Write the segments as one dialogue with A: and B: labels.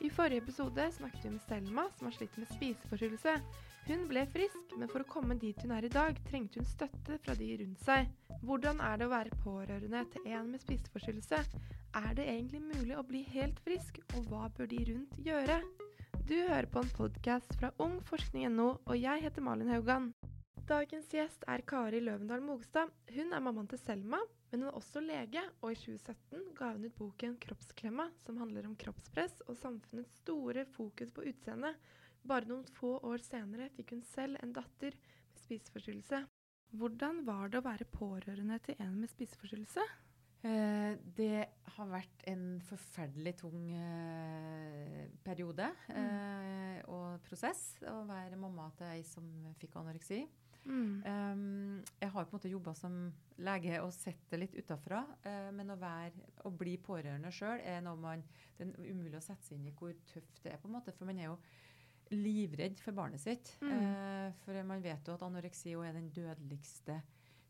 A: I forrige episode snakket vi med Selma, som har slitt med spiseforstyrrelse. Hun ble frisk, men for å komme dit hun er i dag, trengte hun støtte fra de rundt seg. Hvordan er det å være pårørende til en med spiseforstyrrelse? Er det egentlig mulig å bli helt frisk, og hva bør de rundt gjøre? Du hører på en podkast fra ungforskning.no, og jeg heter Malin Haugan. Dagens gjest er Kari Løvendal Mogstad. Hun er mammaen til Selma, men hun er også lege, og i 2017 ga hun ut boken 'Kroppsklemma', som handler om kroppspress og samfunnets store fokus på utseende. Bare noen få år senere fikk hun selv en datter med spiseforstyrrelse. Hvordan var det å være pårørende til en med spiseforstyrrelse?
B: Eh, det har vært en forferdelig tung eh, periode eh, og prosess å være mamma til ei som fikk anoreksi.
A: Mm.
B: Um, jeg har på en måte jobba som lege og sett det litt utafra. Uh, men å, være, å bli pårørende sjøl er noe man Det er umulig å sette seg inn i hvor tøft det er, på en måte. For man er jo livredd for barnet sitt.
A: Mm.
B: Uh, for man vet jo at anoreksi er den dødeligste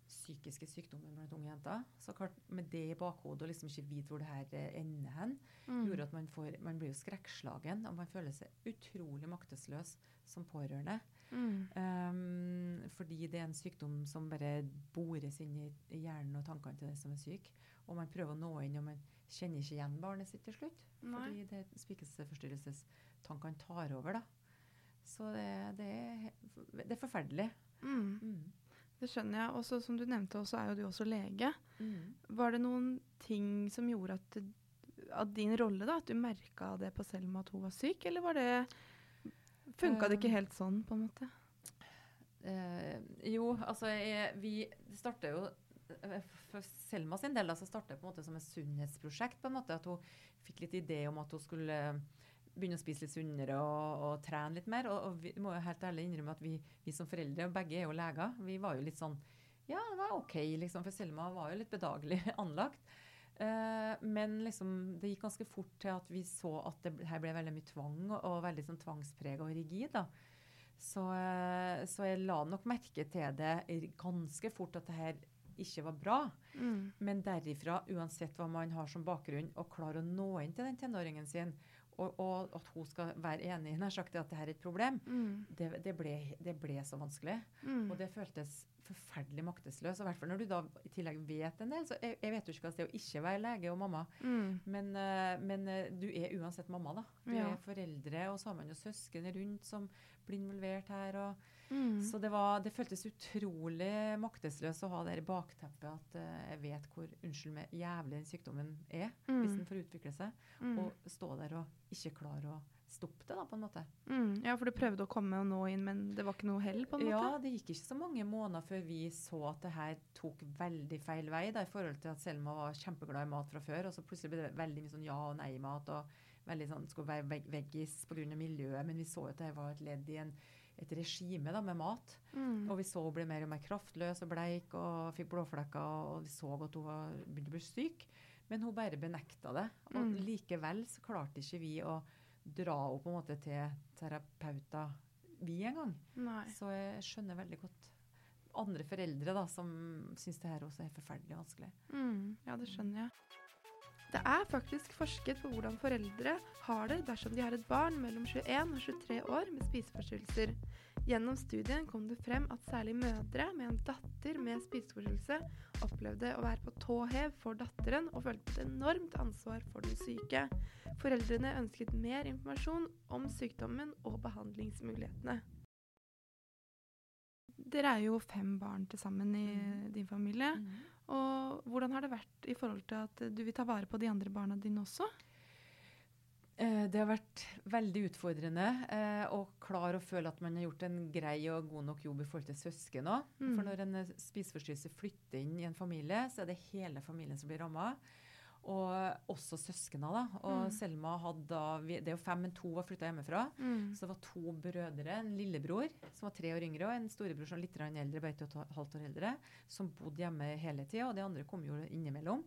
B: psykiske sykdommen blant unge jenter. Så klart, med det i bakhodet og liksom ikke vite hvor det her eh, ender hen,
A: Mm.
B: gjorde at man, får, man blir jo skrekkslagen og man føler seg utrolig maktesløs som pårørende.
A: Mm.
B: Um, fordi det er en sykdom som bare bores inn i, hjernen og tankene til den som er syk. Og man prøver å nå inn, og man kjenner ikke igjen barnet sitt til slutt.
A: Nei.
B: Fordi det spiseforstyrrelsestankene tar over, da. Så det, det, er, det er forferdelig.
A: Mm.
B: Mm.
A: Det skjønner jeg. Og som du nevnte, så er jo du også lege.
B: Mm.
A: Var det noen ting som gjorde at, at din rolle, da, at du merka det på Selma at hun var syk, eller var det Funka det ikke helt sånn, på en måte?
B: Eh, jo, altså jeg, vi starter jo eh, For Selma sin del da, så startet på en måte som et sunnhetsprosjekt. på en måte, At hun fikk litt idé om at hun skulle begynne å spise litt sunnere og, og trene litt mer. Og, og vi må jo helt ærlig innrømme at vi, vi som foreldre, begge er jo leger, vi var jo litt sånn Ja, det var OK, liksom. For Selma var jo litt bedagelig anlagt. Eh, men liksom, det gikk ganske fort til at vi så at det her ble veldig mye tvang, og, og veldig sånn tvangsprega og rigid. da. Så, eh, så jeg la nok merke til det ganske fort at det her ikke var bra.
A: Mm.
B: Men derifra, uansett hva man har som bakgrunn, å klare å nå inn til den tenåringen sin, og, og at hun skal være enig nær sagt at det her er et problem,
A: Mm.
B: det, det, ble, det ble så vanskelig.
A: Mm.
B: Og det føltes forferdelig maktesløs. Og i hvert fall når du da i tillegg vet en del. Så jeg, jeg vet jo ikke hva det er å ikke være lege og mamma.
A: Mm.
B: Men, eh, men eh, du er uansett mamma, da. Du
A: Ja.
B: er foreldre, og så har man jo søsken rundt som blir involvert her. Og,
A: Mm.
B: Så det, var, det føltes utrolig maktesløst å ha det bakteppet at eh, jeg vet hvor unnskyld meg, jævlig den sykdommen er,
A: Mm.
B: hvis den får utvikle seg.
A: Mm.
B: Og stå der og ikke klare å stoppe det, da, på en måte.
A: Mm. Ja, for du prøvde å komme og nå inn, men det var ikke noe hell, på en måte?
B: Ja, det gikk ikke så mange måneder før vi så at det her tok veldig feil vei, da, i forhold til at Selma var kjempeglad i mat fra før, og så plutselig ble det veldig mye sånn ja- og nei-mat, og veldig sånn, skulle være veg veggis pga. miljøet, men vi så jo at det var et ledd i en, et regime da, med mat.
A: Mm.
B: Og vi så hun ble mer og mer kraftløs og bleik og fikk blåflekker, og vi så at hun var, begynte å bli syk. Men hun bare benekta det. Og
A: Mm.
B: likevel så klarte ikke vi å dra henne på en måte til terapeuter, vi engang. Så jeg skjønner veldig godt andre foreldre da, som syns det her også er forferdelig vanskelig.
A: Mm. Ja, det skjønner jeg. Det er faktisk forsket på hvordan foreldre har det dersom de har et barn mellom 21 og 23 år med spiseforstyrrelser. Gjennom studien kom det frem at særlig mødre med en datter med spiseforstyrrelse opplevde å være på tå hev for datteren og følte et enormt ansvar for den syke. Foreldrene ønsket mer informasjon om sykdommen og behandlingsmulighetene. Dere er jo fem barn til sammen i
B: Mhm.
A: din familie. Og hvordan har det vært i forhold til at du vil ta vare på de andre barna dine også?
B: Eh, Det har vært veldig utfordrende eh, å klare å føle at man har gjort en grei og god nok jobb i forhold til søsken òg.
A: Mm.
B: For når en eh, spiseforstyrrelse flytter inn i en familie, så er det hele familien som blir ramma. Og også søskena, da. Og
A: Mm.
B: Selma hadde da Det er jo fem, men to var flytta hjemmefra.
A: Mm.
B: Så det var to brødre, en lillebror som var tre år yngre, og en storebror som var litt eldre, bare et halvt år eldre, som bodde hjemme hele tida, og de andre kom jo innimellom.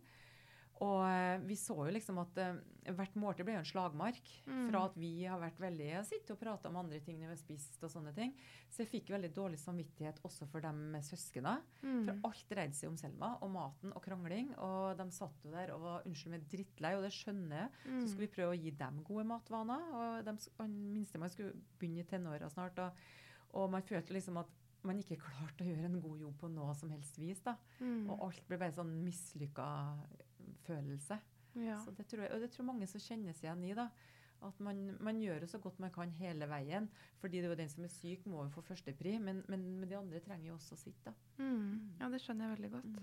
B: Og eh, vi så jo liksom at uh, hvert måltid ble jo en slagmark.
A: Mm.
B: Fra at vi har vært veldig Jeg sitter og prater om andre ting når vi har spist og sånne ting. Så jeg fikk veldig dårlig samvittighet også for dem med søskena.
A: Mm.
B: For alt dreide seg om Selma og maten og krangling. Og de satt jo der og var unnskyld meg drittlei, og det skjønner jeg. Så
A: Mm.
B: skulle vi prøve å gi dem gode matvaner. Og de, han minstemann skulle begynne i tenåra snart. Og, og man følte liksom at man ikke klarte å gjøre en god jobb på noe som helst vis. da.
A: Mm.
B: Og alt ble bare sånn mislykka følelse.
A: Ja.
B: Så det tror jeg, og det tror mange som kjenner seg igjen i. da. At man, man gjør det så godt man kan hele veien. fordi det er jo den som er syk, må jo få førstepri. Men, men, men de andre trenger jo også sitt. da.
A: Mm. ja, det skjønner jeg veldig godt.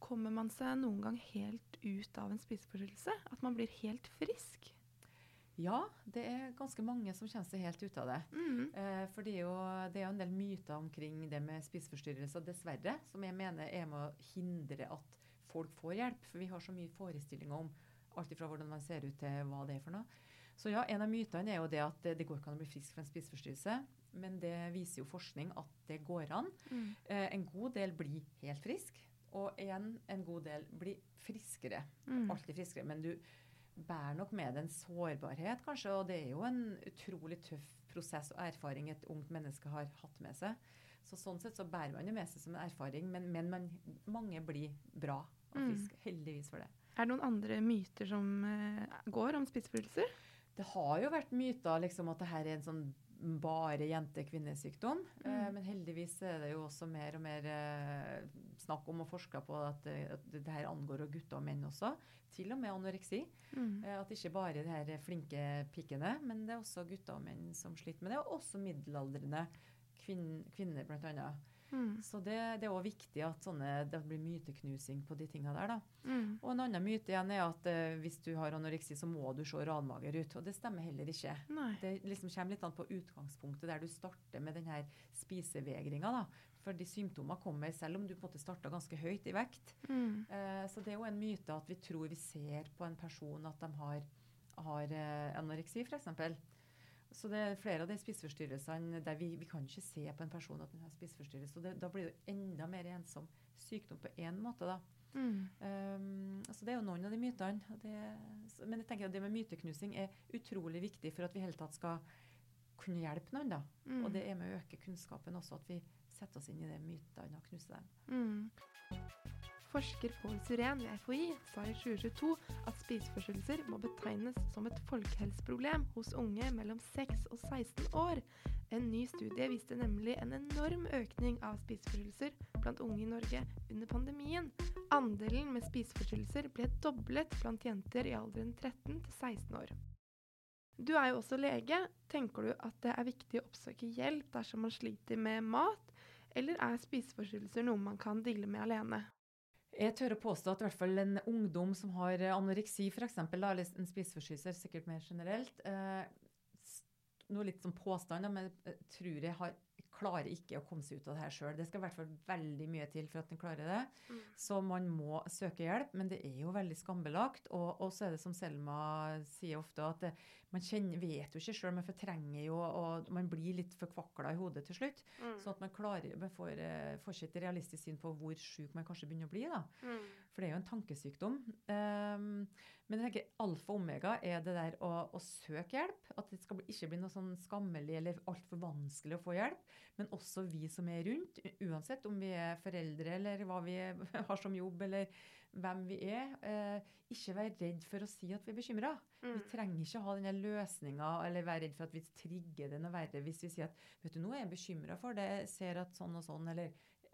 A: Kommer man seg noen gang helt ut av en spiseforstyrrelse? At man blir helt frisk?
B: Ja, det er ganske mange som kommer seg helt ut av det.
A: Mm.
B: Eh, for det er, jo, det er jo en del myter omkring det med spiseforstyrrelser, dessverre, som jeg mener er med å hindre at folk får hjelp. For vi har så mye forestillinger om alt ifra hvordan man ser ut til hva det er for noe. Så ja, en av mytene er jo det at det, det går ikke an å bli frisk fra en spiseforstyrrelse. Men det viser jo forskning at det går an.
A: Mm.
B: Eh, en god del blir helt frisk, og igjen en god del blir friskere.
A: Mm.
B: Alltid friskere. Men du bærer nok med en sårbarhet, kanskje. Og det er jo en utrolig tøff prosess og erfaring et ungt menneske har hatt med seg. Så sånn sett så bærer man jo med seg som en erfaring, men, men man, mange blir bra og
A: Mm.
B: Heldigvis for det.
A: Er det noen andre myter som eh, går om spiseforstyrrelser?
B: Det har jo vært myter liksom, at det her er en sånn bare jente-kvinnesykdom. Eh,
A: Mm.
B: men heldigvis er det jo også mer og mer eh, snakk om og forska på at, det, at det her angår gutter og menn også. Til og med anoreksi.
A: Mm.
B: Eh, at ikke bare de her flinke pikkene, men det er også gutter og menn som sliter med det. Og også middelaldrende kvinn, kvinner, blant annet.
A: Mm.
B: Så det, det er òg viktig at sånne, det blir myteknusing på de tinga der. da.
A: Mm.
B: Og en annen myte igjen er at eh, hvis du har anoreksi, så må du se ranmager ut. Og det stemmer heller ikke.
A: Nei.
B: Det liksom kommer litt an på utgangspunktet der du starter med den her spisevegringa. da. Fordi symptomer kommer selv om du på en måte starta ganske høyt i vekt.
A: Mm.
B: Eh, så det er jo en myte at vi tror vi ser på en person at de har, har eh, anoreksi, f.eks. Så det er flere av de spiseforstyrrelsene der vi, vi kan ikke se på en person at den har spiseforstyrrelse. Og det, da blir det enda mer ensom sykdom på én måte, da.
A: Mm.
B: Um, så det er jo noen av de mytene. Det, men jeg tenker at det med myteknusing er utrolig viktig for at vi i hele tatt skal kunne hjelpe noen. da.
A: Mm.
B: Og det er med å øke kunnskapen også, at vi setter oss inn i de mytene og knuser dem.
A: Mm. Forsker Pål Syren ved FHI sa i 2022 at spiseforstyrrelser må betegnes som et folkehelseproblem hos unge mellom 6 og 16 år. En ny studie viste nemlig en enorm økning av spiseforstyrrelser blant unge i Norge under pandemien. Andelen med spiseforstyrrelser ble doblet blant jenter i alderen 13 til 16 år. Du er jo også lege. Tenker du at det er viktig å oppsøke hjelp dersom man sliter med mat, eller er spiseforstyrrelser noe man kan deale med alene?
B: Jeg tør å påstå at i hvert fall en ungdom som har eh, anoreksi, f.eks., eller en spiseforstyrrelse, sikkert mer generelt eh, Noe litt som påstand, men jeg tror jeg har klarer ikke å komme seg ut av det her sjøl. Det skal i hvert fall veldig mye til for at en klarer det.
A: Mm.
B: Så man må søke hjelp, men det er jo veldig skambelagt. Og, og så er det som Selma sier ofte, at det, man kjenner, vet jo ikke sjøl, man fortrenger jo, og man blir litt forkvakla i hodet til slutt.
A: Mm.
B: Sånn at man klarer, man får, eh, får et realistisk syn på hvor sjuk man kanskje begynner å bli. da.
A: Mm.
B: For det er jo en tankesykdom. Um, men jeg tenker alfa og omega er det der å, å søke hjelp. At det skal bli, ikke bli noe sånn skammelig eller altfor vanskelig å få hjelp. Men også vi som er rundt, uansett om vi er foreldre eller hva vi har som jobb eller hvem vi er. Eh, ikke være redd for å si at vi er bekymra. Vi
A: Mm.
B: trenger ikke ha denne løsninga eller være redd for at vi trigger det noe verre hvis vi sier at vet du, nå er jeg bekymra for det, jeg ser at sånn og sånn, eller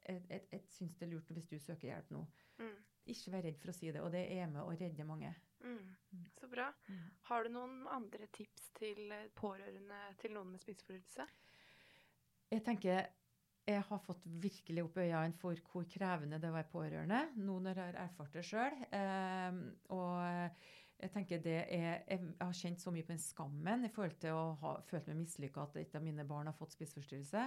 B: jeg, syns det er lurt hvis du søker hjelp nå.
A: Mm.
B: Ikke vær redd for å si det, og det er med å redde mange.
A: Mm. Så bra.
B: Mm.
A: Har du noen andre tips til pårørende til noen med spiseforstyrrelse?
B: Jeg tenker jeg har fått virkelig opp øynene for hvor krevende det var pårørende, nå når jeg har erfart det sjøl. og jeg tenker det er, jeg har kjent så mye på den skammen i forhold til å ha følt meg mislykka at et av mine barn har fått spiseforstyrrelse.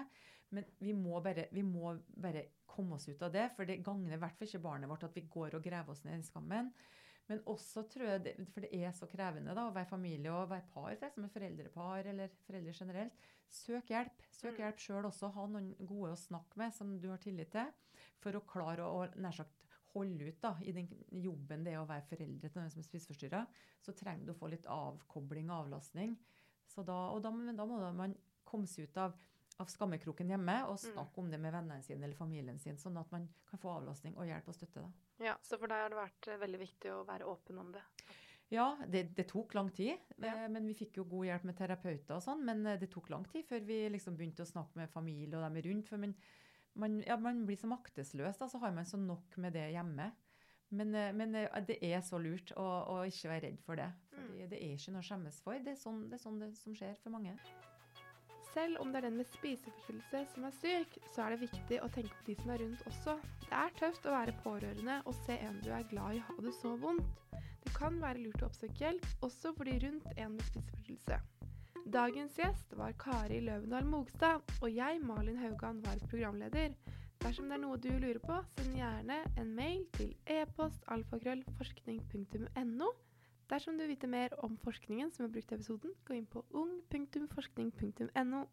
B: Men vi må, bare, vi må bare komme oss ut av det, for det gagner i hvert fall ikke barnet vårt at vi går og graver oss ned i den skammen. Men også tror jeg, det, for det er så krevende da, å være familie og være par, for som er foreldrepar eller foreldre generelt. Søk hjelp. Søk
A: Mm.
B: hjelp sjøl også. Ha noen gode å snakke med som du har tillit til, for å klare å, å nær sagt holde ut da, i den jobben det er å være foreldre til noen som er spiseforstyrra, så trenger du å få litt avkobling og avlastning. Så da, og da, men da må man komme seg ut av, av skammekroken hjemme og snakke om det med vennene sine eller familien sin, sånn at man kan få avlastning og hjelp og støtte. da.
A: Ja, Så for deg har det vært eh, veldig viktig å være åpen om det?
B: Ja, det, det tok lang tid.
A: Ja.
B: eh, Men vi fikk jo god hjelp med terapeuter og sånn. Men eh, det tok lang tid før vi liksom begynte å snakke med familie og dem rundt. For man, man, ja, man blir så maktesløs, da, så har man så nok med det hjemme. Men, men det er så lurt å, å ikke være redd for det. Fordi det er ikke noe å skjemmes for. Det er sånn det, er sånn det som skjer for mange.
A: Selv om det er den med spiseforstyrrelse som er syk, så er det viktig å tenke på de som er rundt også. Det er tøft å være pårørende og se en du er glad i ha det så vondt. Det kan være lurt å oppsøke hjelp, også for de rundt en med spiseforstyrrelse. Dagens gjest var Kari Løvendal Mogstad, og jeg, Malin Haugan, var programleder. Dersom det er noe du lurer på, send gjerne en mail til e-post alfakrøllforskning.no. Dersom du vil vite mer om forskningen som er brukt i episoden, gå inn på ung.forskning.no.